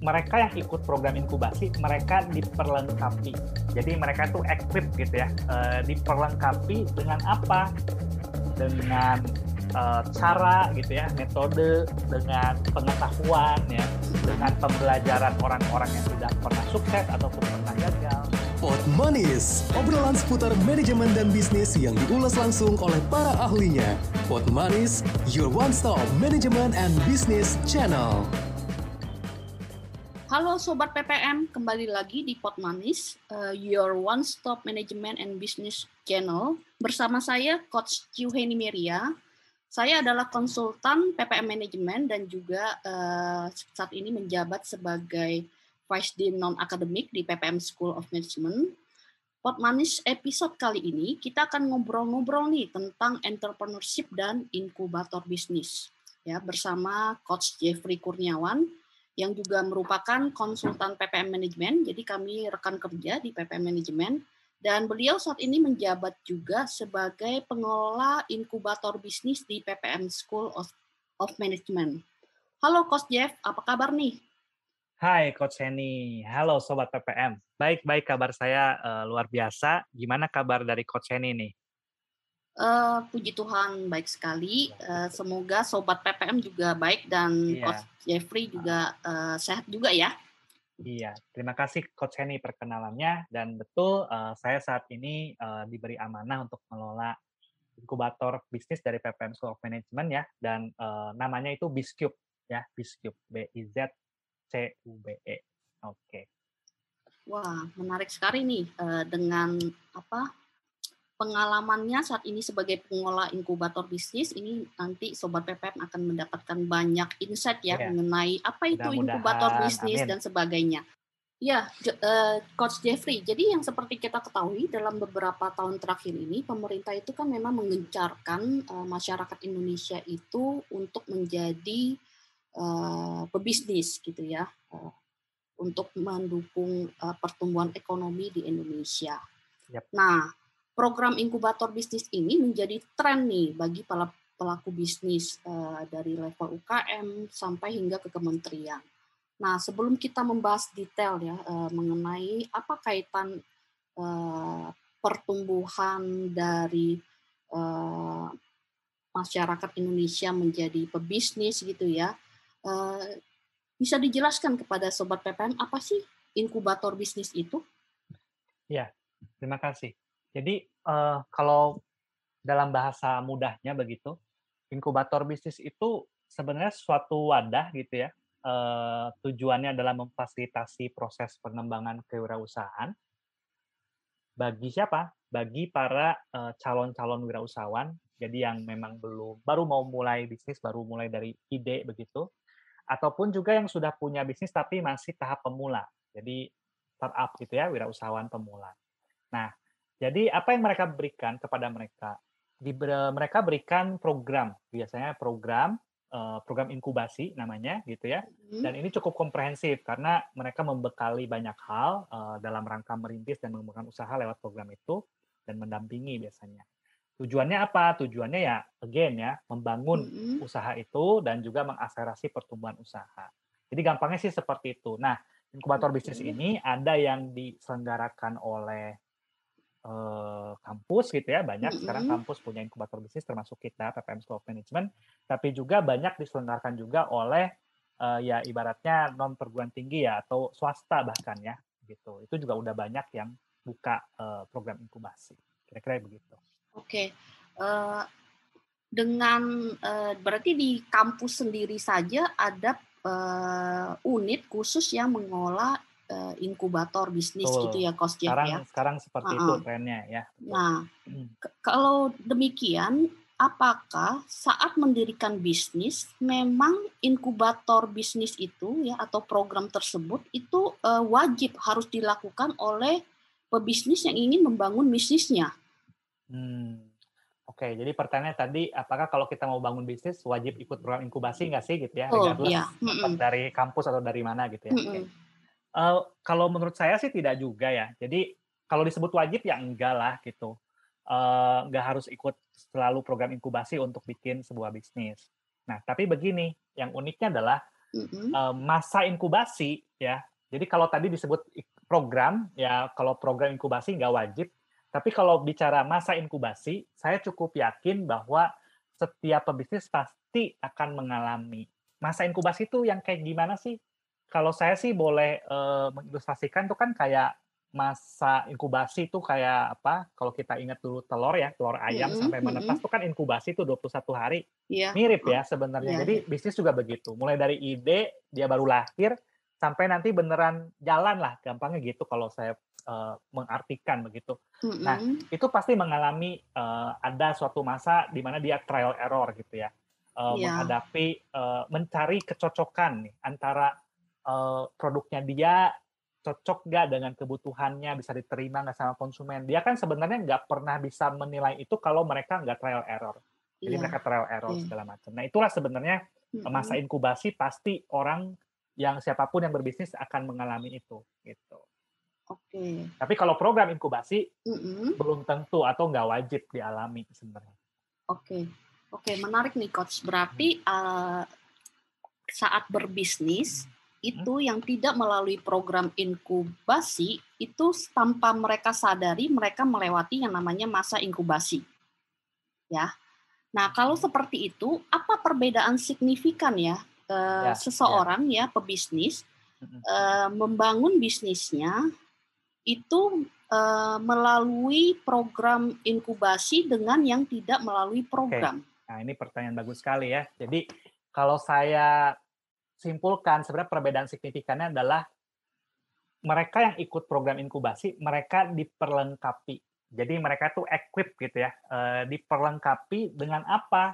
mereka yang ikut program inkubasi mereka diperlengkapi. Jadi mereka itu equip gitu ya, uh, diperlengkapi dengan apa? Dengan uh, cara gitu ya, metode, dengan pengetahuan ya, dengan pembelajaran orang-orang yang sudah pernah sukses ataupun pernah gagal. Pot Manis, obrolan seputar manajemen dan bisnis yang diulas langsung oleh para ahlinya. Pot Manis, your one-stop management and business channel. Halo Sobat PPM, kembali lagi di Pot Manis, uh, your one-stop management and business channel. Bersama saya, Coach Juheni Meria. Saya adalah konsultan PPM Management dan juga uh, saat ini menjabat sebagai Vice Dean Non-Akademik di PPM School of Management. Pot Manis episode kali ini kita akan ngobrol-ngobrol nih tentang entrepreneurship dan inkubator bisnis ya bersama Coach Jeffrey Kurniawan yang juga merupakan konsultan PPM Management. Jadi kami rekan kerja di PPM Management dan beliau saat ini menjabat juga sebagai pengelola inkubator bisnis di PPM School of, of Management. Halo Coach Jeff, apa kabar nih? Hai Coach Henny, halo Sobat PPM. Baik-baik kabar saya uh, luar biasa. Gimana kabar dari Coach Henny nih? Uh, puji Tuhan baik sekali. Uh, semoga Sobat PPM juga baik dan yeah. Coach Jeffrey juga uh, sehat juga ya. Iya, terima kasih Coach Henny perkenalannya dan betul uh, saya saat ini uh, diberi amanah untuk mengelola inkubator bisnis dari PPM School of Management ya dan uh, namanya itu Biscube ya, Biscube B I Z C U B E. Oke. Wah, menarik sekali nih uh, dengan apa pengalamannya saat ini sebagai pengelola inkubator bisnis ini nanti sobat PPM akan mendapatkan banyak insight ya yeah. mengenai apa itu inkubator bisnis Amin. dan sebagainya. Ya, uh, Coach Jeffrey. Jadi yang seperti kita ketahui dalam beberapa tahun terakhir ini, pemerintah itu kan memang mengencarkan uh, masyarakat Indonesia itu untuk menjadi uh, pebisnis gitu ya uh, untuk mendukung uh, pertumbuhan ekonomi di Indonesia. Yep. Nah, program inkubator bisnis ini menjadi tren nih bagi para pelaku bisnis uh, dari level UKM sampai hingga ke kementerian. Nah, sebelum kita membahas detail ya uh, mengenai apa kaitan uh, pertumbuhan dari masyarakat Indonesia menjadi pebisnis gitu ya, Eh, bisa dijelaskan kepada sobat PPM apa sih inkubator bisnis itu? Ya, terima kasih. Jadi uh, kalau dalam bahasa mudahnya begitu, inkubator bisnis itu sebenarnya suatu wadah gitu ya. Uh, tujuannya adalah memfasilitasi proses pengembangan kewirausahaan bagi siapa? Bagi para calon-calon uh, wirausahawan. Jadi yang memang belum baru mau mulai bisnis, baru mulai dari ide begitu, ataupun juga yang sudah punya bisnis tapi masih tahap pemula. Jadi startup gitu ya, wirausahawan pemula. Nah, jadi apa yang mereka berikan kepada mereka? Di, mereka berikan program, biasanya program eh, program inkubasi namanya gitu ya. Mm-hmm. Dan ini cukup komprehensif karena mereka membekali banyak hal eh, dalam rangka merintis dan mengembangkan usaha lewat program itu dan mendampingi biasanya. Tujuannya apa? Tujuannya ya again ya, membangun mm-hmm. usaha itu dan juga mengakselerasi pertumbuhan usaha. Jadi gampangnya sih seperti itu. Nah, inkubator bisnis ini ada yang diselenggarakan oleh uh, kampus gitu ya, banyak mm-hmm. sekarang kampus punya inkubator bisnis termasuk kita PPM School of Management, tapi juga banyak diselenggarakan juga oleh uh, ya ibaratnya non perguruan tinggi ya atau swasta bahkan ya gitu. Itu juga udah banyak yang buka uh, program inkubasi. Kira-kira begitu. Oke, uh, dengan uh, berarti di kampus sendiri saja ada uh, unit khusus yang mengolah uh, inkubator bisnis Betul. gitu ya, Coach Jeff sekarang, ya. Sekarang seperti uh -uh. itu trennya ya. Nah, hmm. kalau demikian, apakah saat mendirikan bisnis memang inkubator bisnis itu ya atau program tersebut itu uh, wajib harus dilakukan oleh pebisnis yang ingin membangun bisnisnya? Hmm. Oke, jadi pertanyaan tadi, apakah kalau kita mau bangun bisnis wajib ikut program inkubasi nggak sih gitu ya, oh, regardless iya. mm dari kampus atau dari mana gitu ya? Mm -mm. Uh, kalau menurut saya sih tidak juga ya. Jadi kalau disebut wajib ya enggak lah gitu. Uh, nggak harus ikut selalu program inkubasi untuk bikin sebuah bisnis. Nah, tapi begini, yang uniknya adalah uh, masa inkubasi ya. Jadi kalau tadi disebut program ya, kalau program inkubasi nggak wajib. Tapi kalau bicara masa inkubasi, saya cukup yakin bahwa setiap pebisnis pasti akan mengalami masa inkubasi itu yang kayak gimana sih? Kalau saya sih boleh uh, mengilustrasikan tuh kan kayak masa inkubasi itu kayak apa? Kalau kita ingat dulu telur ya, telur ayam Mhm, sampai mhm. menetas itu kan inkubasi itu 21 hari. Iya. Mirip Oh, ya sebenarnya. iya, Jadi iya. bisnis juga begitu. Mulai dari ide dia baru lahir sampai nanti beneran jalan lah. Gampangnya gitu kalau saya eh, mengartikan begitu. Nah, Mhm. itu pasti mengalami eh, ada suatu masa di mana dia trial error gitu ya. Eh, Iya. menghadapi eh, mencari kecocokan nih antara eh, produknya dia cocok nggak dengan kebutuhannya bisa diterima nggak sama konsumen dia kan sebenarnya nggak pernah bisa menilai itu kalau mereka nggak trial error jadi Iya. mereka trial error Oke. segala macam nah itulah sebenarnya masa inkubasi pasti orang yang siapa pun yang berbisnis akan mengalami itu gitu Oke. tapi kalau program inkubasi Mhm. belum tentu atau nggak wajib dialami sebenarnya Oke, oke, menarik nih coach. Berarti eh, saat berbisnis itu yang tidak melalui program inkubasi itu tanpa mereka sadari mereka melewati yang namanya masa inkubasi. Ya. Nah, kalau seperti itu, apa perbedaan signifikan ya, eh, Ya, seseorang ya pebisnis Mm-mm. eh, membangun bisnisnya itu eh, melalui program inkubasi dengan yang tidak melalui program. Nah, ini pertanyaan bagus sekali ya. Jadi, kalau saya simpulkan, sebenarnya perbedaan signifikannya adalah mereka yang ikut program inkubasi, mereka diperlengkapi. Jadi, mereka tuh equip gitu ya. eh, diperlengkapi dengan apa?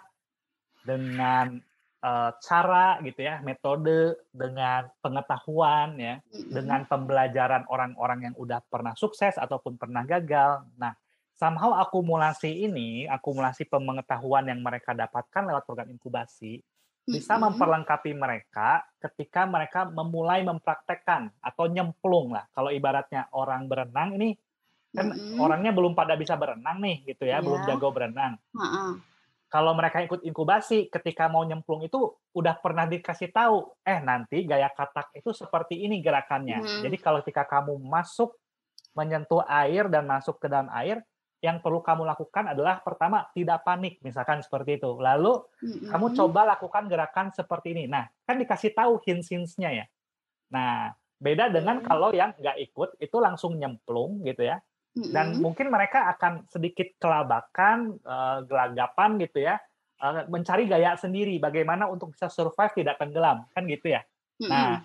Dengan eh, cara gitu ya, metode, dengan pengetahuan ya, dengan pembelajaran orang-orang yang udah pernah sukses ataupun pernah gagal. Nah, somehow akumulasi ini, akumulasi pengetahuan yang mereka dapatkan lewat program inkubasi, bisa memperlengkapi mereka ketika mereka memulai mempraktekkan atau nyemplung lah. Kalau ibaratnya orang berenang ini, kan Mm-mm. orangnya belum pada bisa berenang nih gitu ya, belum Iya. jago berenang. Ha-ha. Kalau mereka ikut inkubasi, ketika mau nyemplung itu udah pernah dikasih tahu, eh nanti gaya katak itu seperti ini gerakannya. Mhm. Jadi kalau ketika kamu masuk menyentuh air dan masuk ke dalam air, yang perlu kamu lakukan adalah pertama tidak panik, misalkan seperti itu. Lalu Mm-mm. kamu coba lakukan gerakan seperti ini. Nah, kan dikasih tahu hints-hintsnya ya. Nah, beda dengan Oke. kalau yang nggak ikut itu langsung nyemplung gitu ya dan Mm-mm. mungkin mereka akan sedikit kelabakan, eh, gelagapan gitu ya, eh, mencari gaya sendiri bagaimana untuk bisa survive tidak tenggelam kan gitu ya. Mm-mm. Nah,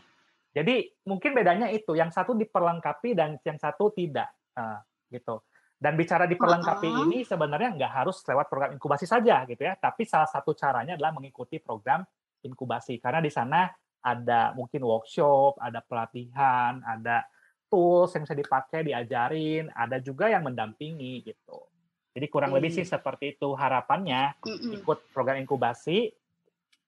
jadi mungkin bedanya itu, yang satu diperlengkapi dan yang satu tidak, eh, gitu. Dan bicara diperlengkapi Ha-ha. ini sebenarnya nggak harus lewat program inkubasi saja gitu ya, tapi salah satu caranya adalah mengikuti program inkubasi karena di sana ada mungkin workshop, ada pelatihan, ada tools yang bisa dipakai, diajarin, ada juga yang mendampingi gitu. Jadi kurang lebih sih Oke. seperti itu harapannya ikut program inkubasi,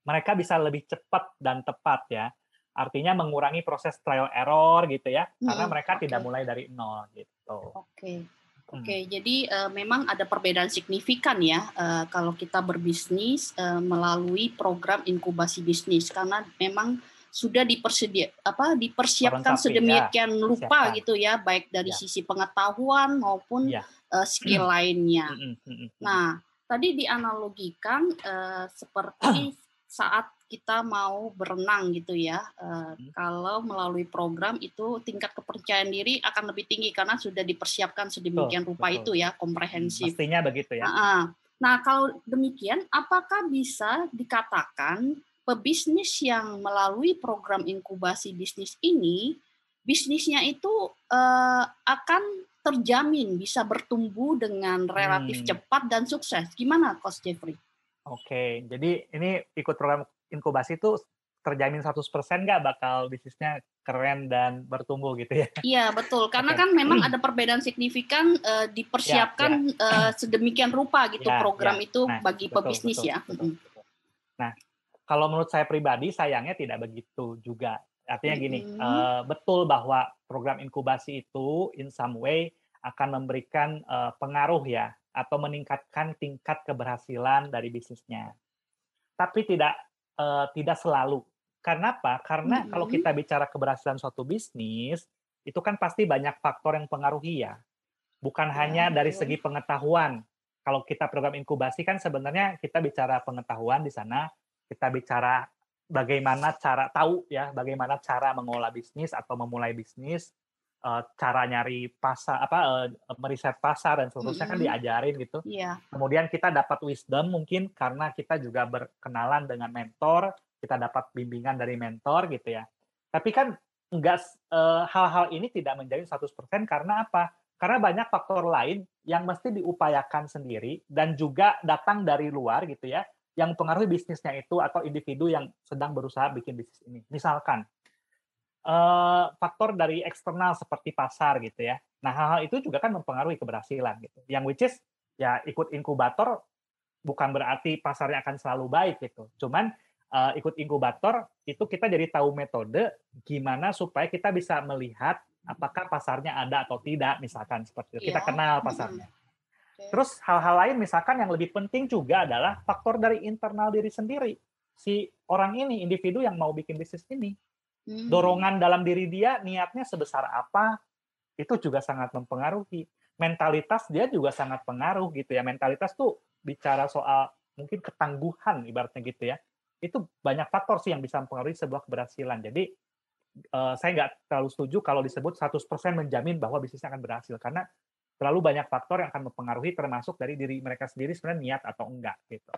mereka bisa lebih cepat dan tepat ya. Artinya mengurangi proses trial error gitu ya, karena mereka tidak Oke. mulai dari nol gitu. Oke. Hmm. Oke, jadi eh, memang ada perbedaan signifikan ya eh, kalau kita berbisnis eh, melalui program inkubasi bisnis karena memang sudah dipersedia apa dipersiapkan Perlengkapi, ya, sedemikian rupa persiapkan. gitu ya baik dari Ya. sisi pengetahuan maupun Iya. eh, skill lainnya. Mm-mm, mm-mm, Nah, tadi dianalogikan eh, seperti saat kita mau berenang gitu ya. Hmm. Kalau melalui program itu tingkat kepercayaan diri akan lebih tinggi karena sudah dipersiapkan sedemikian rupa betul. itu ya, komprehensif. Mestinya begitu ya. Nah, nah, kalau demikian, apakah bisa dikatakan pebisnis yang melalui program inkubasi bisnis ini, bisnisnya itu eh, akan terjamin bisa bertumbuh dengan relatif Hmm. cepat dan sukses? Gimana, Coach Jeffrey? Oke, jadi ini ikut program inkubasi itu terjamin 100% nggak bakal bisnisnya keren dan bertumbuh gitu ya? Iya betul, karena Oke. kan memang ada perbedaan signifikan eh, dipersiapkan eh, sedemikian rupa gitu Ya, program ya. itu Nah, bagi betul, pebisnis betul, ya. betul, betul. Nah, kalau menurut saya pribadi sayangnya tidak begitu juga. Artinya gini, Mm-mm. eh, betul bahwa program inkubasi itu in some way akan memberikan eh, pengaruh ya atau meningkatkan tingkat keberhasilan dari bisnisnya. Tapi tidak eh, tidak selalu Karena apa? Karena kalau Mhm. kita bicara keberhasilan suatu bisnis, itu kan pasti banyak faktor yang pengaruhi ya. Bukan Iya, hanya dari betul. segi pengetahuan. Kalau kita program inkubasi kan sebenarnya kita bicara pengetahuan di sana, kita bicara bagaimana cara tahu ya, bagaimana cara mengolah bisnis atau memulai bisnis, eee, cara nyari pasar apa, eee, meriset pasar dan seterusnya kan Mhm. diajarin gitu. Iya. Kemudian kita dapat wisdom mungkin karena kita juga berkenalan dengan mentor, kita dapat bimbingan dari mentor gitu ya. Tapi kan enggak s eee, hal-hal ini tidak menjadi 100% karena apa? Karena banyak faktor lain yang mesti diupayakan sendiri dan juga datang dari luar gitu ya, yang mempengaruhi bisnisnya itu atau individu yang sedang berusaha bikin bisnis ini. Misalkan, eee, faktor dari eksternal seperti pasar gitu ya. Nah, hal-hal itu juga kan mempengaruhi keberhasilan gitu, yang which is ya ikut inkubator bukan berarti pasarnya akan selalu baik gitu. Cuman, eee, ikut inkubator itu kita jadi tahu metode gimana supaya kita bisa melihat apakah pasarnya ada atau tidak, misalkan seperti itu. Kita Iya, kenal pasarnya. Oke. Terus hal-hal lain misalkan yang lebih penting juga adalah faktor dari internal diri sendiri. Si orang ini, individu yang mau bikin bisnis ini. Mmm. Dorongan dalam diri dia, niatnya sebesar apa, itu juga sangat mempengaruhi. Mentalitas dia juga sangat pengaruh gitu ya. Mentalitas tuh bicara soal mungkin ketangguhan ibaratnya gitu ya. Itu banyak faktor sih yang bisa mempengaruhi sebuah keberhasilan. Jadi, eee, saya nggak terlalu setuju kalau disebut 100% menjamin bahwa bisnisnya akan berhasil, karena terlalu banyak faktor yang akan mempengaruhi termasuk dari diri mereka sendiri sebenarnya niat atau enggak gitu.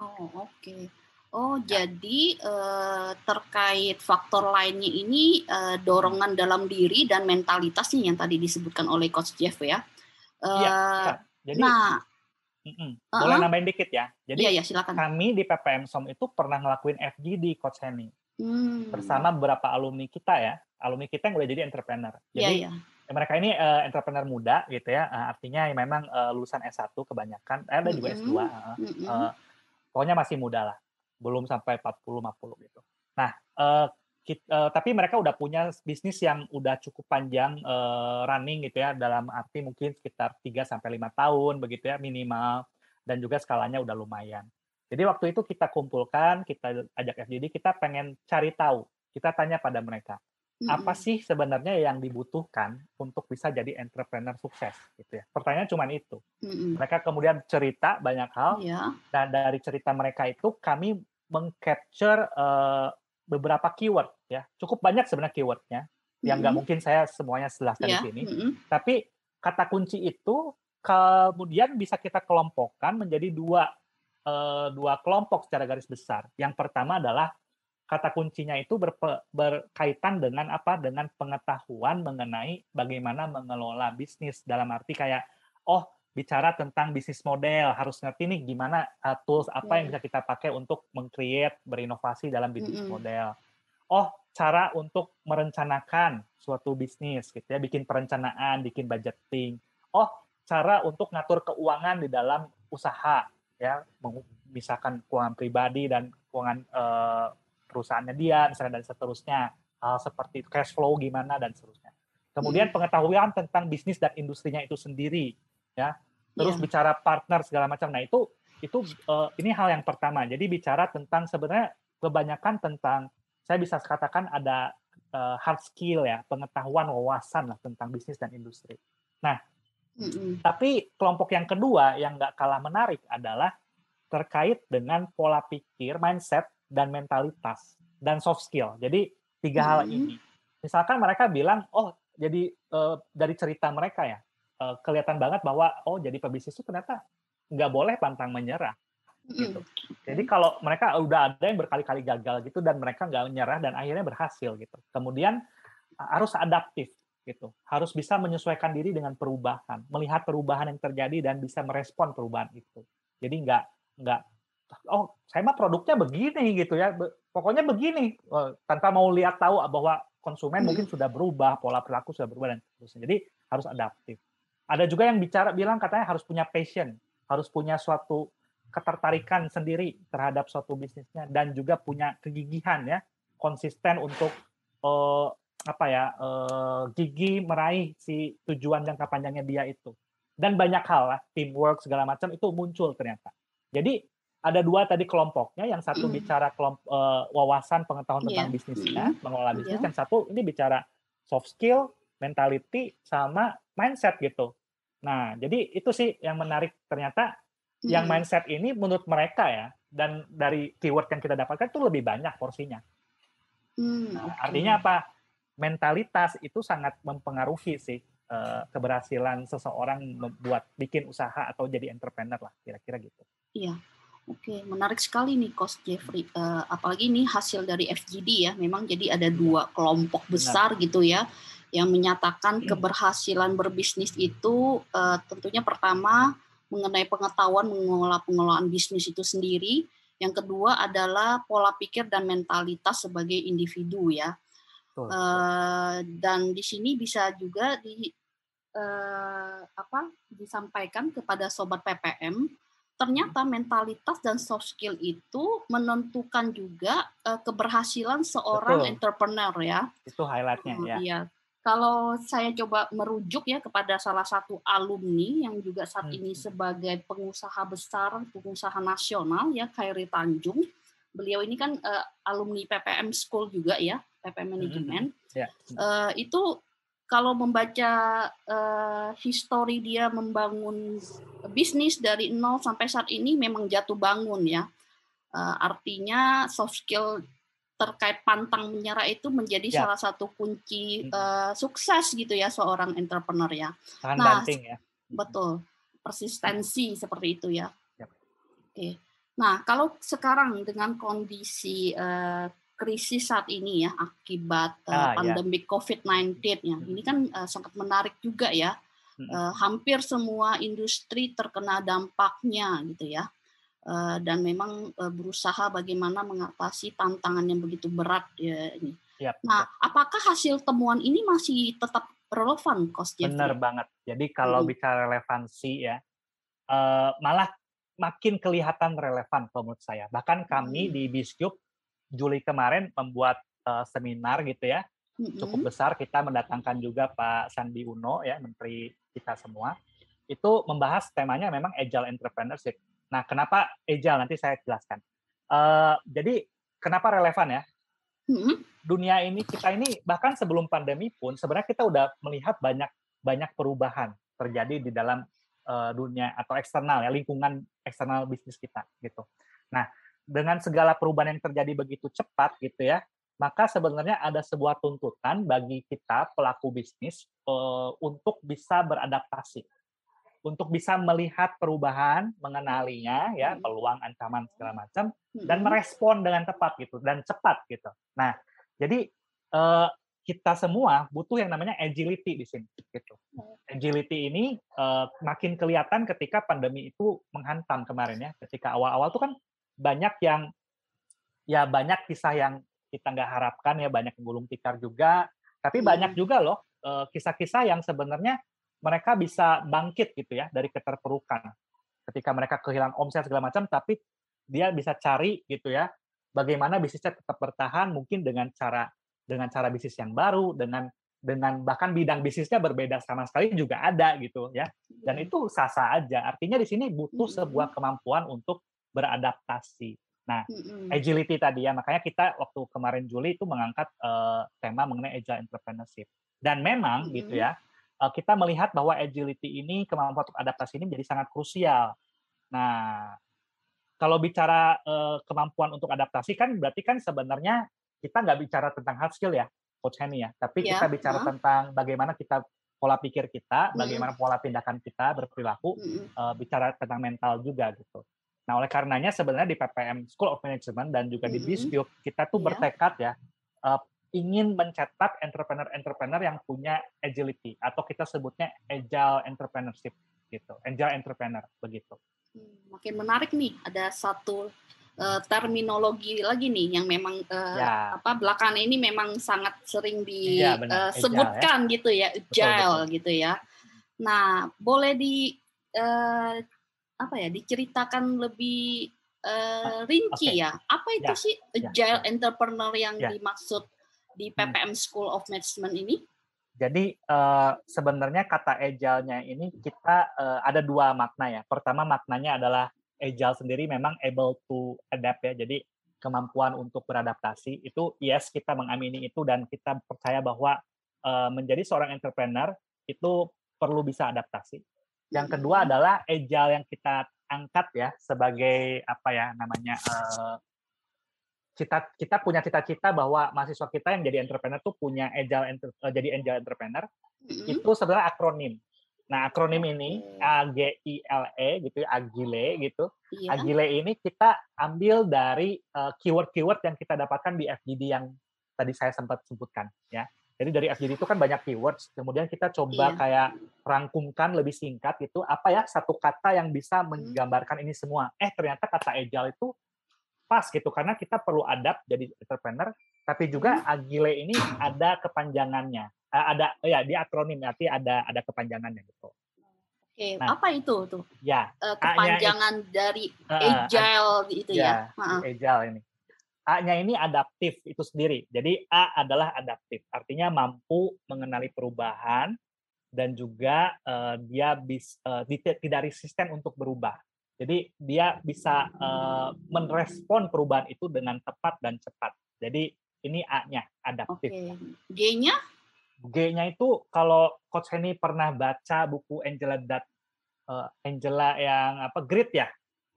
Oh, oke. Oh, Ya. jadi, eee, terkait faktor lainnya ini, Mhm. dorongan dalam diri dan mentalitas nih yang tadi disebutkan oleh Coach Jeff ya. Iya, Eee, bisa. Jadi nah mhm, boleh Heeh. nambahin dikit ya. Iya Jadi iya, silakan. kami di PPM SOM itu pernah ngelakuin FGD Coach Henny. Mmm. Bersama beberapa alumni kita ya, alumni kita yang udah jadi entrepreneur. Iya Jadi iya. mereka ini, eee, entrepreneur muda gitu ya, eee, artinya memang, eee, lulusan S1 kebanyakan, eh, ada juga S2, Mhm, heeh, mhm. eee, pokoknya masih muda lah, belum sampai 40, 50 gitu. Nah, eee, kit eee, tapi mereka udah punya bisnis yang udah cukup panjang, eee, running gitu ya, dalam arti mungkin sekitar 3 sampai 5 tahun begitu ya minimal, dan juga skalanya udah lumayan. Jadi waktu itu kita kumpulkan, kita ajak FGD, kita pengen cari tahu, kita tanya pada mereka, apa sih sebenarnya yang dibutuhkan untuk bisa jadi entrepreneur sukses gitu ya. Pertanyaan cuman itu. Mereka kemudian cerita banyak hal, Iya. dan dari cerita mereka itu kami meng-capture, eee, beberapa keyword ya, cukup banyak sebenarnya keyword-nya, yang nggak Mhm. mungkin saya semuanya jelaskan di Iya, sini. mhm. Tapi kata kunci itu kemudian bisa kita kelompokkan menjadi 2, eee, 2 kelompok secara garis besar. Yang pertama adalah kata kuncinya itu berpe berkaitan dengan apa, dengan pengetahuan mengenai bagaimana mengelola bisnis. Dalam arti kayak, oh bicara tentang bisnis model, harus ngerti nih gimana, eee, tools apa yang Oke. bisa kita pakai untuk meng-create, berinovasi dalam bisnis Mhm. model. Oh, cara untuk merencanakan suatu bisnis gitu ya, bikin perencanaan, bikin budgeting. Oh, cara untuk ngatur keuangan di dalam usaha ya, misalkan keuangan pribadi dan keuangan, eee, perusahaannya dia, misalnya dan seterusnya. Hal seperti cash flow gimana dan seterusnya. Kemudian Mhm. pengetahuan tentang bisnis dan industrinya itu sendiri ya. Terus Iya. bicara partner segala macam. Nah itu itu, eee, ini hal yang pertama. Jadi bicara tentang sebenarnya kebanyakan tentang saya bisa katakan ada, eee, hard skill ya, pengetahuan, wawasan lah tentang bisnis dan industri. Nah, Mhm. tapi kelompok yang kedua yang nggak kalah menarik adalah terkait dengan pola pikir, mindset, dan mentalitas, dan soft skill. Jadi 3 hal Mhm. ini. Misalkan mereka bilang, oh jadi, eee, dari cerita mereka ya, eee, kelihatan banget bahwa, oh jadi pebisnis itu ternyata nggak boleh pantang menyerah, gitu. Mhm. Jadi kalau mereka udah ada yang berkali-kali gagal gitu dan mereka nggak menyerah dan akhirnya berhasil gitu. Kemudian harus adaptif gitu, harus bisa menyesuaikan diri dengan perubahan, melihat perubahan yang terjadi dan bisa merespon perubahan itu. Jadi nggak nggak, oh saya mah produknya begini gitu ya, pokoknya begini, eee, tanpa mau lihat tahu bahwa konsumen mungkin Mhm. sudah berubah, pola perilaku sudah berubah dan seterusnya. Jadi harus adaptif. Ada juga yang bicara bilang katanya harus punya passion, harus punya suatu ketertarikan sendiri terhadap suatu bisnisnya dan juga punya kegigihan ya, konsisten untuk, eee, apa ya, eee, gigih meraih si tujuan jangka panjangnya dia itu. Dan banyak hal lah, teamwork segala macam itu muncul ternyata. Jadi ada dua tadi kelompoknya, yang satu Mhm. bicara kelompok uh, wawasan pengetahuan tentang Iya, bisnisnya, mhm, mengelola bisnis, iya. yang satu ini bicara soft skill, mentality, sama mindset gitu. Nah, jadi itu sih yang menarik ternyata yang Mhm. mindset ini menurut mereka ya, dan dari keyword yang kita dapatkan itu lebih banyak porsinya. Mmm, Nah, oke. artinya apa? Mentalitas itu sangat mempengaruhi sih eh, keberhasilan seseorang membuat bikin usaha atau jadi entrepreneur lah, kira-kira gitu. Iya. Oke, menarik sekali nih Coach Jeffrey. Eh, apalagi ini hasil dari FGD ya. Memang jadi ada dua kelompok Benar. besar gitu ya yang menyatakan keberhasilan berbisnis itu eh, tentunya pertama mengenai pengetahuan mengelola pengelolaan bisnis itu sendiri. Yang kedua adalah pola pikir dan mentalitas sebagai individu ya. Eh, dan di sini bisa juga di eh, apa disampaikan kepada sobat PPM ternyata mentalitas dan soft skill itu menentukan juga eh, keberhasilan seorang Betul. entrepreneur ya. Itu highlightnya Hmm, ya. Iya. Kalau saya coba merujuk ya kepada salah satu alumni yang juga saat Hmm. ini sebagai pengusaha besar, pengusaha nasional ya, Khairi Tanjung. Beliau ini kan eh, alumni PPM School juga ya, PPM Management. Ya. Eh, itu kalau membaca eh, history dia membangun bisnis dari nol sampai saat ini memang jatuh bangun ya. Eh, artinya soft skill terkait pantang menyerah itu menjadi Ya. salah satu kunci Mm. eh, sukses gitu ya seorang entrepreneur ya. Tahan Nah, banting ya. Betul. Persistensi seperti itu ya. Yap. Oke. Nah, kalau sekarang dengan kondisi eh, krisis saat ini ya akibat eh, Ah, ya. pandemi COVID-19 ya. Ini kan eh, sangat menarik juga ya. Eh, hampir semua industri terkena dampaknya gitu ya. Eh, dan memang eh, berusaha bagaimana mengatasi tantangan yang begitu berat ya ini. Yap, Nah, apakah hasil temuan ini masih tetap relevan, Coach Jeffrey? Benar banget. Jadi kalau Mm. bicara relevansi ya, eh, malah makin kelihatan relevan kalau menurut saya. Bahkan kami Mm. di Biskup Juli kemarin membuat seminar gitu ya, cukup besar. Kita mendatangkan juga Pak Sandi Uno ya, Menteri kita semua. Itu membahas temanya memang agile entrepreneurship. Nah, kenapa agile nanti saya jelaskan. Eh, jadi kenapa relevan ya? Mm-mm. dunia ini kita ini bahkan sebelum pandemi pun sebenarnya kita udah melihat banyak banyak perubahan terjadi di dalam eh, dunia atau eksternal ya lingkungan eksternal bisnis kita gitu. Nah dengan segala perubahan yang terjadi begitu cepat gitu ya maka sebenarnya ada sebuah tuntutan bagi kita pelaku bisnis eh, untuk bisa beradaptasi untuk bisa melihat perubahan mengenalinya ya Hmm. peluang ancaman segala macam dan Mm-mm. merespon dengan tepat gitu dan cepat gitu. Nah, jadi eh, kita semua butuh yang namanya agility di sini gitu. Agility ini eh, makin kelihatan ketika pandemi itu menghantam kemarin ya. Ketika awal-awal tuh kan banyak yang ya banyak kisah yang kita nggak harapkan ya banyak yang gulung tikar juga. Tapi Hmm. banyak juga loh eh, kisah-kisah yang sebenarnya mereka bisa bangkit gitu ya dari keterpurukan. Ketika mereka kehilangan omset segala macam, tapi dia bisa cari gitu ya bagaimana bisnisnya tetap bertahan mungkin dengan cara dengan cara bisnis yang baru dengan dengan bahkan bidang bisnisnya berbeda sama sekali juga ada gitu ya dan itu sah-sah aja artinya di sini butuh Mm-mm. sebuah kemampuan untuk beradaptasi nah Mm-mm. agility tadi ya makanya kita waktu kemarin Juli itu mengangkat eh, tema mengenai agile entrepreneurship dan memang gitu ya kita melihat bahwa agility ini kemampuan untuk adaptasi ini menjadi sangat krusial nah kalau bicara eh, kemampuan untuk adaptasi kan berarti kan sebenarnya kita nggak bicara tentang hard skill ya, Coach Henny ya, tapi Ya, kita bicara heeh. tentang bagaimana kita pola pikir kita, bagaimana pola tindakan kita berperilaku, eh, bicara tentang mental juga gitu. Nah oleh karenanya sebenarnya di PPM School of Management dan juga di. Biskup kita tuh Ya. bertekad ya eh, ingin mencetak entrepreneur-entrepreneur yang punya agility atau kita sebutnya agile entrepreneurship gitu, agile entrepreneur begitu. Hmm, Makin menarik nih, ada satu eh, terminologi lagi nih yang memang eh, Ya. apa belakangan ini memang sangat sering Iya, benar. disebutkan gitu ya, agile betul. gitu ya. Nah, boleh di eh, apa ya diceritakan lebih eh, rinci oke. ya. Apa itu Ya, sih ya, agile ya. entrepreneur yang Ya. dimaksud di Hmm. PPM School of Management ini? Jadi eh, sebenarnya kata agile-nya ini kita eh, ada dua makna ya. Pertama maknanya adalah agile sendiri memang able to adapt ya. Jadi kemampuan untuk beradaptasi itu yes kita mengamini itu dan kita percaya bahwa uh, menjadi seorang entrepreneur itu perlu bisa adaptasi. Yang kedua adalah agile yang kita angkat ya sebagai apa ya namanya uh, kita kita punya cita-cita bahwa mahasiswa kita yang jadi entrepreneur tuh punya agile uh, jadi agile entrepreneur mm-hmm. itu sebenarnya akronim. Nah, akronim ini A G I L E gitu ya, Agile gitu. Iya. Agile ini kita ambil dari keyword-keyword uh, yang kita dapatkan di FGD yang tadi saya sempat sebutkan ya. Jadi dari FGD itu kan banyak keywords, kemudian kita coba iya. kayak rangkumkan lebih singkat itu apa ya satu kata yang bisa menggambarkan ini semua. Eh ternyata kata agile itu pas gitu karena kita perlu adapt jadi entrepreneur, tapi juga hmm. agile ini ada kepanjangannya. Eh, ada ya di akronim nanti ada ada kepanjangannya gitu. Oke, nah, apa itu tuh? Ya, uh, kepanjangan itu, dari agile uh, itu ya. ya agile ini. A-nya ini adaptif itu sendiri. Jadi A adalah adaptif, artinya mampu mengenali perubahan dan juga uh, dia bis, uh, tidak resisten untuk berubah. Jadi dia bisa uh, merespon perubahan itu dengan tepat dan cepat. Jadi ini A-nya adaptif. Oke. G-nya? G-nya itu kalau Coach Henny pernah baca buku Angela Dat uh, Angela yang apa Grit ya?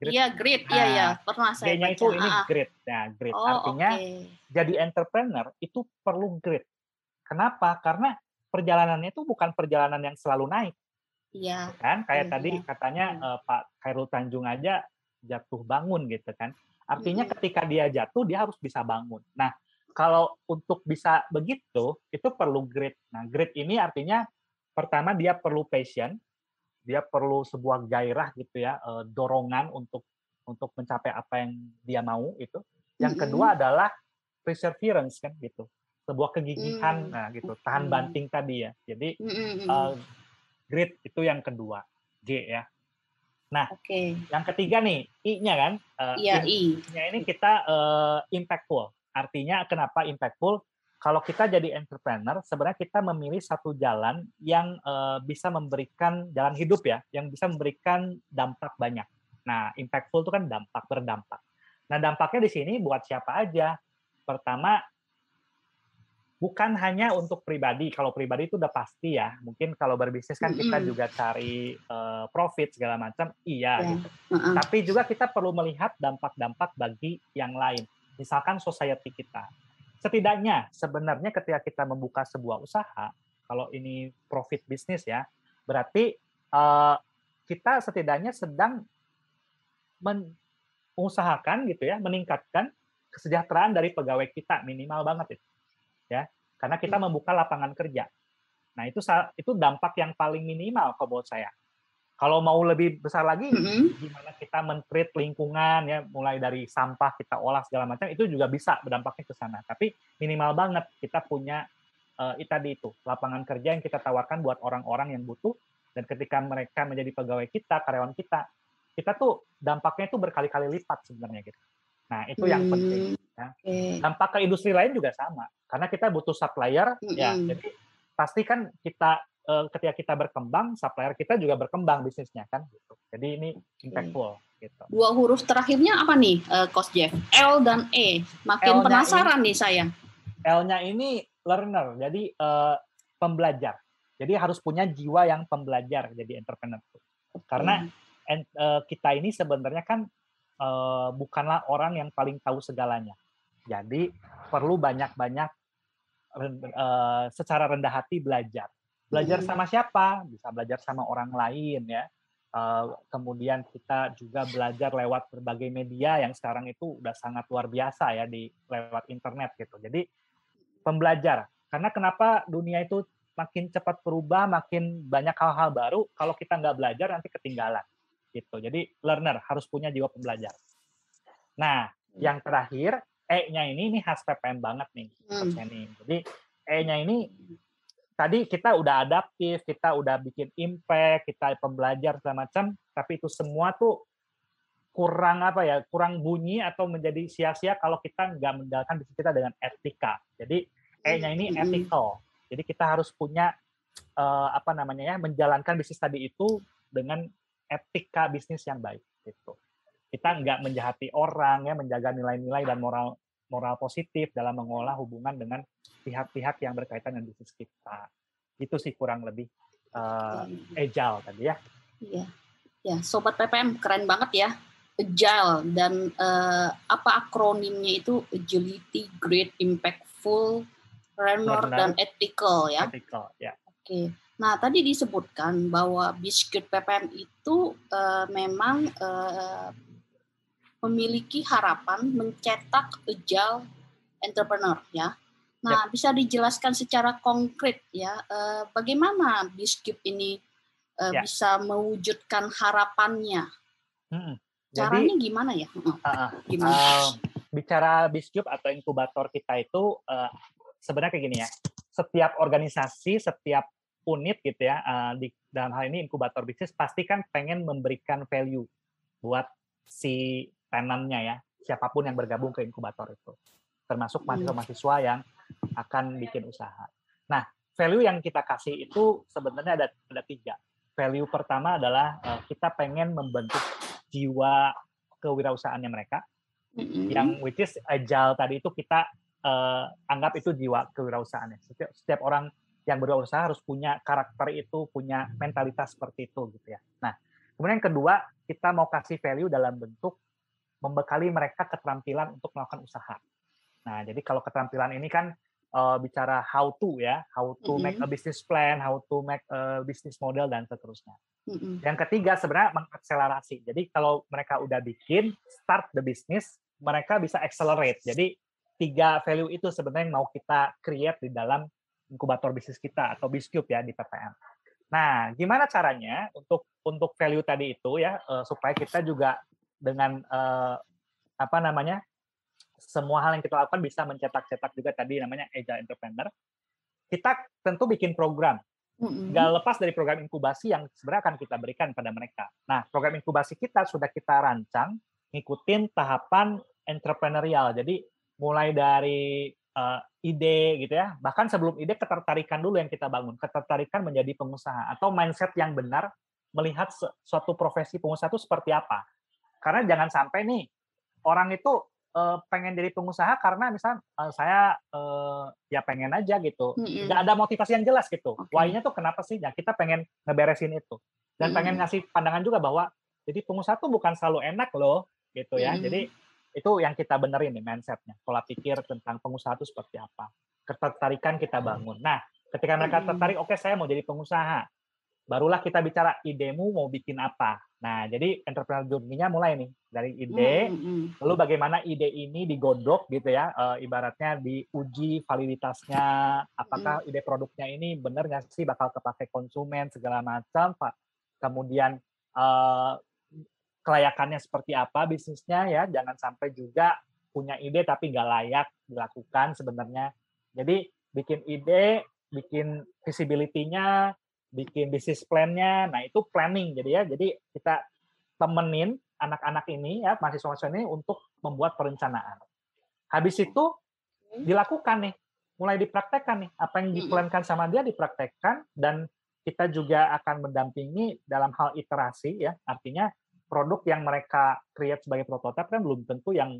Iya, Grit. Iya, iya, pernah saya G-nya itu ini Grit. Nah, Grit oh, artinya okay. jadi entrepreneur itu perlu Grit. Kenapa? Karena perjalanannya itu bukan perjalanan yang selalu naik. Iya. Kan kayak iya, tadi iya. katanya iya. Uh, Pak Khairul Tanjung aja jatuh bangun gitu kan. Artinya iya. ketika dia jatuh dia harus bisa bangun. Nah, kalau untuk bisa begitu itu perlu grit. Nah, grit ini artinya pertama dia perlu passion, dia perlu sebuah gairah gitu ya, eh, dorongan untuk untuk mencapai apa yang dia mau itu. Yang kedua adalah perseverance kan gitu. Sebuah kegigihan nah gitu, tahan banting tadi ya. Jadi uh, grit itu yang kedua, G ya. Nah, okay. yang ketiga nih, I-nya kan. Uh, iya, I. I-nya ini kita uh, impactful. Artinya kenapa impactful? Kalau kita jadi entrepreneur, sebenarnya kita memilih satu jalan yang uh, bisa memberikan jalan hidup ya, yang bisa memberikan dampak banyak. Nah, impactful itu kan dampak berdampak. Nah, dampaknya di sini buat siapa aja? Pertama, bukan hanya untuk pribadi. Kalau pribadi itu udah pasti ya. Mungkin kalau berbisnis kan kita juga cari uh, profit segala macam, iya yeah. gitu. Uh -uh. Tapi juga kita perlu melihat dampak-dampak bagi yang lain misalkan society kita. Setidaknya sebenarnya ketika kita membuka sebuah usaha, kalau ini profit bisnis ya, berarti uh, kita setidaknya sedang mengusahakan gitu ya, meningkatkan kesejahteraan dari pegawai kita minimal banget itu. Ya, karena kita hmm. membuka lapangan kerja. Nah, itu itu dampak yang paling minimal kalau menurut saya. Kalau mau lebih besar lagi, mm-hmm. gimana kita men-treat lingkungan ya, mulai dari sampah kita olah segala macam itu juga bisa berdampaknya ke sana. Tapi minimal banget kita punya uh, tadi itu lapangan kerja yang kita tawarkan buat orang-orang yang butuh dan ketika mereka menjadi pegawai kita, karyawan kita, kita tuh dampaknya itu berkali-kali lipat sebenarnya gitu. Nah, itu yang penting. Ya. Dampak ke industri lain juga sama, karena kita butuh supplier, mm-hmm. ya. Jadi pasti kan kita uh, ketika kita berkembang, supplier kita juga berkembang bisnisnya kan gitu. Jadi ini impactful gitu. Dua huruf terakhirnya apa nih, uh, Coach Jeff? L dan E. Makin penasaran ini, nih saya. L-nya ini learner, jadi uh, pembelajar. Jadi harus punya jiwa yang pembelajar jadi entrepreneur. Okay. Karena uh, kita ini sebenarnya kan uh, bukanlah orang yang paling tahu segalanya. Jadi perlu banyak-banyak uh, secara rendah hati belajar Belajar sama siapa? Bisa belajar sama orang lain ya. Uh, kemudian kita juga belajar lewat berbagai media yang sekarang itu udah sangat luar biasa ya di lewat internet gitu. Jadi pembelajar. Karena kenapa dunia itu makin cepat berubah, makin banyak hal-hal baru. Kalau kita nggak belajar nanti ketinggalan gitu. Jadi learner harus punya jiwa pembelajar. Nah, yang terakhir E-nya ini ini khas PPM banget nih, hmm. Jadi E-nya ini tadi kita udah adaptif, kita udah bikin impact, kita pembelajar segala macam, tapi itu semua tuh kurang apa ya, kurang bunyi atau menjadi sia-sia kalau kita nggak menjalankan bisnis kita dengan etika. Jadi E-nya ini ethical. Jadi kita harus punya uh, apa namanya ya, menjalankan bisnis tadi itu dengan etika bisnis yang baik gitu. kita nggak menjahati orang ya, menjaga nilai-nilai dan moral moral positif dalam mengolah hubungan dengan pihak-pihak yang berkaitan dengan bisnis kita. Itu sih kurang lebih uh, agile tadi ya. Iya. Ya, sobat PPM keren banget ya. Agile dan uh, apa akronimnya itu agility, great, impactful, runner dan ethical ya. Ethical, ya. Oke. Nah, tadi disebutkan bahwa Biskuit PPM itu uh, memang uh, memiliki harapan mencetak agile entrepreneur ya. Nah, yep. bisa dijelaskan secara konkret ya uh, bagaimana Biskuit ini ya. bisa mewujudkan harapannya. Hmm. Caranya Jadi, gimana ya? Uh, gimana? Uh, bicara Biscube atau inkubator kita itu uh, sebenarnya kayak gini ya. Setiap organisasi, setiap unit gitu ya, uh, di dalam hal ini inkubator bisnis pasti kan pengen memberikan value buat si tenannya ya, siapa pun yang bergabung ke inkubator itu. Termasuk hmm. mahasiswa-mahasiswa yang akan bikin usaha. Nah, value yang kita kasih itu sebenarnya ada ada tiga value pertama adalah uh, kita pengen membentuk jiwa kewirausahaannya mereka, mm-hmm. yang which is agile tadi itu kita uh, anggap itu jiwa kewirausahaannya. Setiap, setiap orang yang berusaha harus punya karakter itu, punya mentalitas seperti itu gitu ya. Nah, kemudian yang kedua kita mau kasih value dalam bentuk membekali mereka keterampilan untuk melakukan usaha. Nah, jadi kalau keterampilan ini kan uh, bicara how to ya, how to mm -hmm. make a business plan, how to make a business model dan seterusnya. Mm -hmm. Yang ketiga sebenarnya mengakselerasi. Jadi kalau mereka udah bikin start the business, mereka bisa accelerate. Jadi tiga value itu sebenarnya yang mau kita create di dalam inkubator bisnis kita atau Biscube ya di PPM. Nah, gimana caranya untuk untuk value tadi itu ya uh, supaya kita juga dengan uh, apa namanya semua hal yang kita lakukan bisa mencetak-cetak juga tadi namanya agile entrepreneur. Kita tentu bikin program. Nggak lepas dari program inkubasi yang sebenarnya akan kita berikan pada mereka. Nah, program inkubasi kita sudah kita rancang ngikutin tahapan entrepreneurial. Jadi mulai dari uh, ide gitu ya, bahkan sebelum ide ketertarikan dulu yang kita bangun, ketertarikan menjadi pengusaha atau mindset yang benar melihat suatu profesi pengusaha itu seperti apa. Karena jangan sampai nih orang itu uh, pengen jadi pengusaha karena misal uh, saya uh, ya pengen aja gitu, mm-hmm. ada motivasi yang jelas gitu. Okay. Why-nya tuh kenapa sih? Ya kita pengen ngeberesin itu dan mm-hmm. pengen ngasih pandangan juga bahwa jadi pengusaha tuh bukan selalu enak loh gitu ya. Mm-hmm. Jadi itu yang kita benerin nih mindsetnya, pola pikir tentang pengusaha itu seperti apa, ketertarikan kita bangun. Nah, ketika mereka tertarik, oke okay, saya mau jadi pengusaha, barulah kita bicara idemu mau bikin apa. Nah, jadi entrepreneur journey-nya mulai nih dari ide, mm, -hmm. lalu bagaimana ide ini digodok gitu ya, uh, ibaratnya diuji validitasnya, apakah mm. ide produknya ini benar nggak sih bakal kepakai konsumen segala macam, pak. Kemudian uh, kelayakannya seperti apa bisnisnya ya, jangan sampai juga punya ide tapi nggak layak dilakukan sebenarnya. Jadi bikin ide, bikin visibility-nya, bikin bisnis plan-nya. Nah, itu planning jadi ya. Jadi kita temenin anak-anak ini ya mahasiswa-mahasiswa ini untuk membuat perencanaan. Habis itu dilakukan nih, mulai dipraktekkan nih apa yang diplankan sama dia dipraktekkan dan kita juga akan mendampingi dalam hal iterasi ya. Artinya produk yang mereka create sebagai prototipe kan belum tentu yang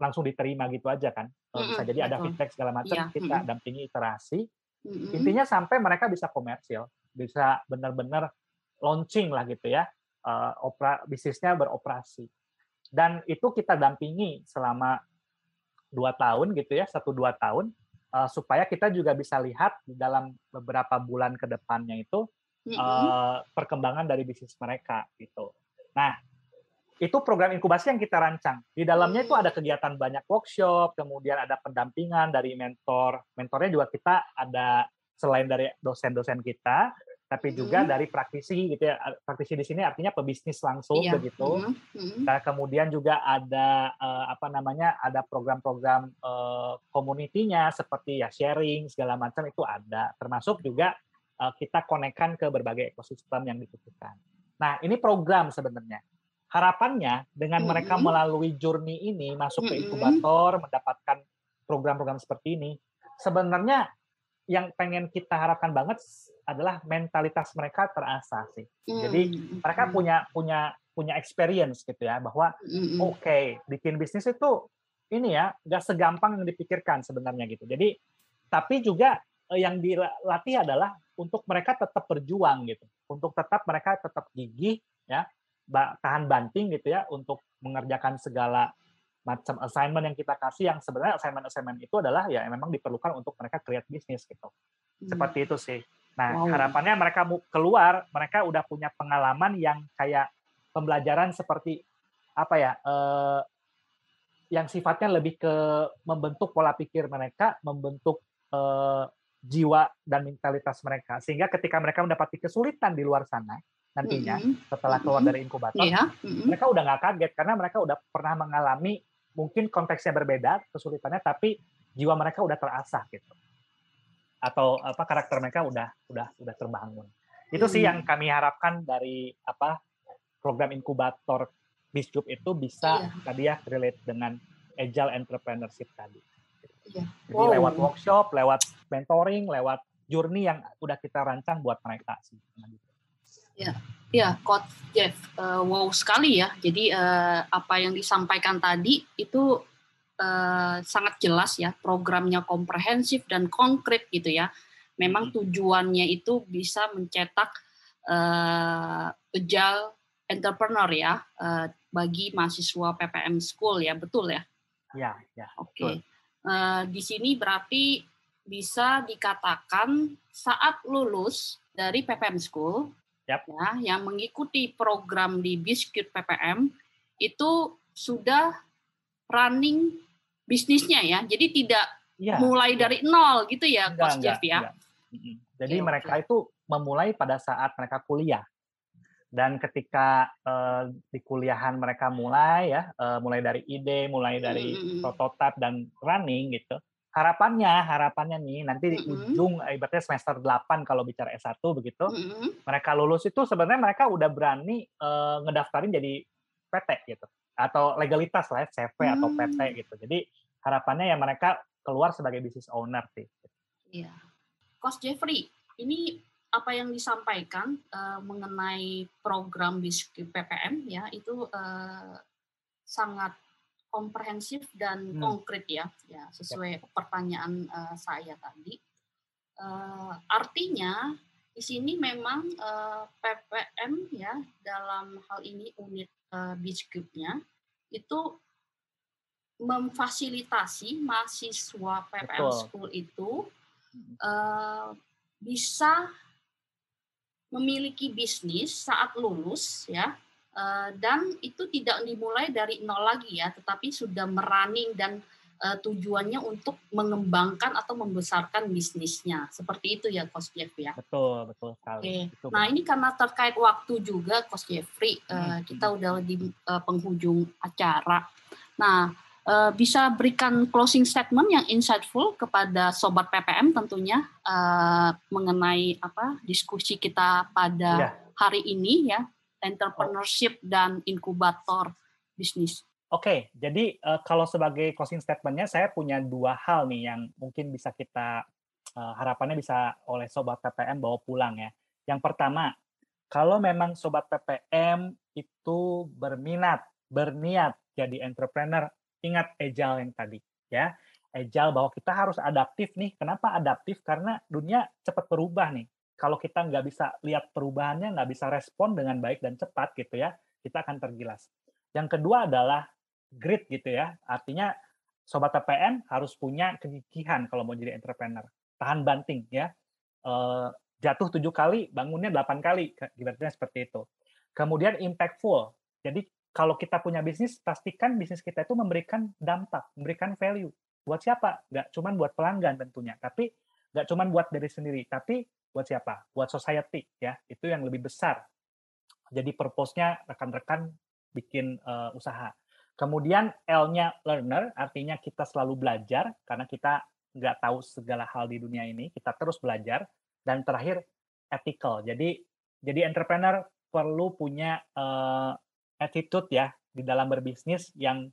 langsung diterima gitu aja kan. Bisa jadi ada feedback segala macam, iya, kita dampingi iterasi. Intinya sampai mereka bisa komersil bisa benar-benar launching lah gitu ya, uh, opera, bisnisnya beroperasi. Dan itu kita dampingi selama dua tahun gitu ya, satu dua tahun, uh, supaya kita juga bisa lihat di dalam beberapa bulan ke depannya itu uh, perkembangan dari bisnis mereka gitu. Nah, itu program inkubasi yang kita rancang. Di dalamnya itu ada kegiatan banyak workshop, kemudian ada pendampingan dari mentor. Mentornya juga kita ada selain dari dosen-dosen kita, tapi juga hmm. dari praktisi gitu ya. Praktisi di sini artinya pebisnis langsung iya. begitu. Hmm. Hmm. Nah, kemudian juga ada uh, apa namanya? ada program-program uh, community-nya seperti ya sharing segala macam itu ada. Termasuk juga uh, kita konekkan ke berbagai ekosistem yang dibutuhkan. Nah, ini program sebenarnya. Harapannya dengan hmm. mereka melalui journey ini masuk ke inkubator, mendapatkan program-program seperti ini, sebenarnya yang pengen kita harapkan banget adalah mentalitas mereka terasa sih. Jadi Hmm, mereka punya punya punya experience gitu ya bahwa Mhm. oke bikin bisnis itu ini ya nggak segampang yang dipikirkan sebenarnya gitu. Jadi tapi juga eh, yang dilatih adalah untuk mereka tetap berjuang gitu, untuk tetap mereka tetap gigih ya, tahan banting gitu ya untuk mengerjakan segala macam assignment yang kita kasih yang sebenarnya assignment-assignment itu adalah ya memang diperlukan untuk mereka create bisnis gitu. Hmm. Seperti itu sih. Nah, Wow. harapannya mereka mau keluar, mereka udah punya pengalaman yang kayak pembelajaran seperti apa ya? eh, yang sifatnya lebih ke membentuk pola pikir mereka, membentuk eh, jiwa dan mentalitas mereka. Sehingga ketika mereka mendapati kesulitan di luar sana nantinya Mhm. setelah keluar dari inkubator, Iya. mhm. mereka udah nggak kaget karena mereka udah pernah mengalami mungkin konteksnya berbeda kesulitannya, tapi jiwa mereka udah terasah gitu atau apa karakter mereka udah udah udah terbangun. Itu sih Hmm. yang kami harapkan dari apa program inkubator Biscup itu bisa Iya. tadi ya relate dengan agile entrepreneurship tadi. Iya. Jadi Wow. lewat workshop, lewat mentoring, lewat journey yang udah kita rancang buat mereka sih. Ya, Coach Jeff, eh, wow sekali ya. Jadi eh, apa yang disampaikan tadi itu eh, sangat jelas ya, programnya komprehensif dan konkret gitu ya. Memang tujuannya itu bisa mencetak agile entrepreneur ya eh, bagi mahasiswa PPM School ya, betul ya? Ya, ya. Oke. Eh, di sini berarti bisa dikatakan saat lulus dari PPM School Yap. ya yang mengikuti program di Biskuit PPM itu sudah running bisnisnya ya. Jadi tidak Iya. mulai dari nol gitu ya, Enggak, Coach enggak, Jeff ya. enggak. Jadi Oke, mereka itu memulai pada saat mereka kuliah. Dan ketika eh, di kuliahan mereka mulai ya, eh, mulai dari ide, mulai dari Mm-mm. prototipe dan running gitu. Harapannya, harapannya nih nanti di Mm-mm. ujung eh, ibaratnya semester 8 kalau bicara S1 begitu, Mm-mm. mereka lulus itu sebenarnya mereka udah berani eh, ngedaftarin jadi PT gitu. Atau legalitas lah ya, CV atau Hmm. PT gitu. Jadi harapannya ya mereka keluar sebagai business owner sih. Iya. Coach Jeffrey, ini apa yang disampaikan eh, mengenai program Biskuit PPM ya itu eh, sangat komprehensif dan Hmm. konkret ya, ya sesuai pertanyaan eh, saya tadi. Eh, artinya di sini memang eh, PPM ya dalam hal ini unit eh, Biskuitnya itu memfasilitasi mahasiswa PPM Betul. School itu eh, bisa memiliki bisnis saat lulus ya dan itu tidak dimulai dari nol lagi ya tetapi sudah merunning dan eh, tujuannya untuk mengembangkan atau membesarkan bisnisnya seperti itu ya Coach Jeff ya. Betul, betul sekali. Oke. Itu Nah ini karena terkait waktu juga Coach Jeffrey eh, Hmm. kita udah di eh, penghujung acara. Nah eh, bisa berikan closing statement yang insightful kepada sobat PPM tentunya eh, mengenai apa diskusi kita pada Iya. hari ini ya entrepreneurship dan inkubator bisnis. Oke, jadi eh, kalau sebagai closing statement-nya saya punya dua hal nih yang mungkin bisa kita eh, harapannya bisa oleh sobat PPM bawa pulang ya. Yang pertama, kalau memang sobat PPM itu berminat, berniat jadi entrepreneur, ingat agile yang tadi ya. Agile bahwa kita harus adaptif nih. Kenapa adaptif? Karena dunia cepat berubah nih. Kalau kita nggak bisa lihat perubahannya, nggak bisa respon dengan baik dan cepat gitu ya, kita akan tergilas. Yang kedua adalah grit gitu ya. Artinya sobat PPM harus punya kegigihan kalau mau jadi entrepreneur. Tahan banting ya. Eh, jatuh tujuh kali, bangunnya delapan kali. Ibaratnya seperti itu. Kemudian impactful. Jadi kalau kita punya bisnis, pastikan bisnis kita itu memberikan dampak, memberikan value. Buat siapa? Nggak cuma buat pelanggan tentunya, tapi nggak cuma buat diri sendiri, tapi buat siapa? Buat society ya. Itu yang lebih besar. Jadi purpose-nya rekan-rekan bikin uh, usaha. Kemudian L-nya learner, artinya kita selalu belajar karena kita nggak tahu segala hal di dunia ini, kita terus belajar. Dan terakhir ethical. Jadi jadi entrepreneur perlu punya uh, attitude ya di dalam berbisnis yang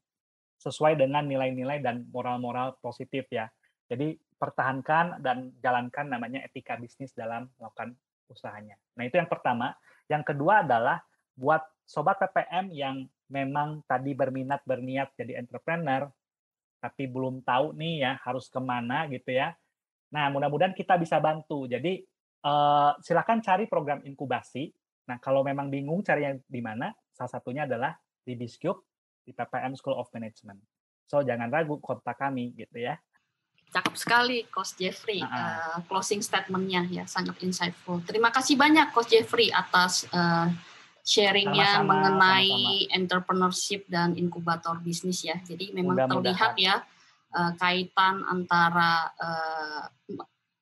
sesuai dengan nilai-nilai dan moral-moral positif ya. Jadi pertahankan dan jalankan namanya etika bisnis dalam melakukan usahanya. Nah, itu yang pertama. Yang kedua adalah buat sobat PPM yang memang tadi berminat berniat jadi entrepreneur, tapi belum tahu nih ya harus ke mana gitu ya. Nah, mudah-mudahan kita bisa bantu. Jadi uh, silakan cari program inkubasi. Nah, kalau memang bingung cari yang di mana, salah satunya adalah di Biscube, di PPM School of Management. So, jangan ragu kontak kami gitu ya. Cakep sekali, Coach Jeffrey. Uh, uh, closing statement-nya ya sangat insightful. Terima kasih banyak, Coach Jeffrey, atas uh, sharingnya mengenai sama-sama. entrepreneurship dan inkubator bisnis ya. Jadi memang Mudah terlihat ya uh, kaitan antara uh,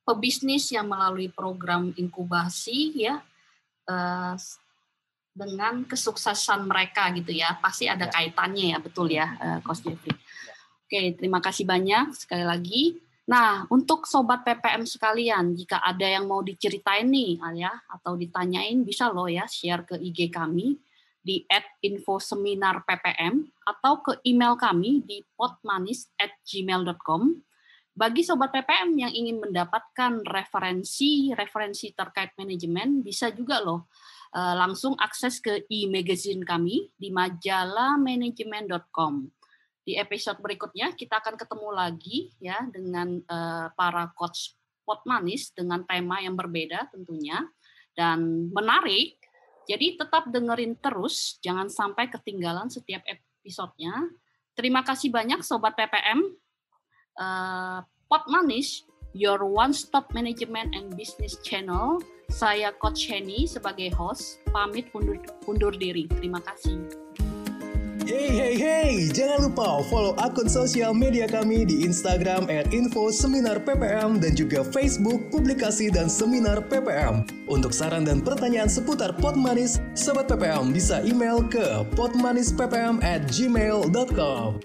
pebisnis yang melalui program inkubasi ya uh, dengan kesuksesan mereka gitu ya. Pasti ada ya. kaitannya ya, betul ya, uh, Coach Jeffrey. Oke, terima kasih banyak sekali lagi. Nah, untuk sobat PPM sekalian, jika ada yang mau diceritain nih, ya, atau ditanyain, bisa loh ya share ke IG kami di @infoseminar_ppm atau ke email kami di potmanis@gmail.com. Bagi sobat PPM yang ingin mendapatkan referensi-referensi terkait manajemen, bisa juga loh eh, langsung akses ke e-magazine kami di majalahmanajemen.com di episode berikutnya kita akan ketemu lagi ya dengan uh, para coach pot manis dengan tema yang berbeda tentunya dan menarik. Jadi tetap dengerin terus, jangan sampai ketinggalan setiap episodenya. Terima kasih banyak Sobat PPM. Uh, eh, pot Manis, your one-stop management and business channel. Saya Coach Henny sebagai host, pamit undur, undur diri. Terima kasih. Hey hey hey, jangan lupa follow akun sosial media kami di Instagram at info seminar PPM dan juga Facebook publikasi dan seminar PPM. Untuk saran dan pertanyaan seputar pot manis, sobat PPM bisa email ke potmanisppm at gmail.com.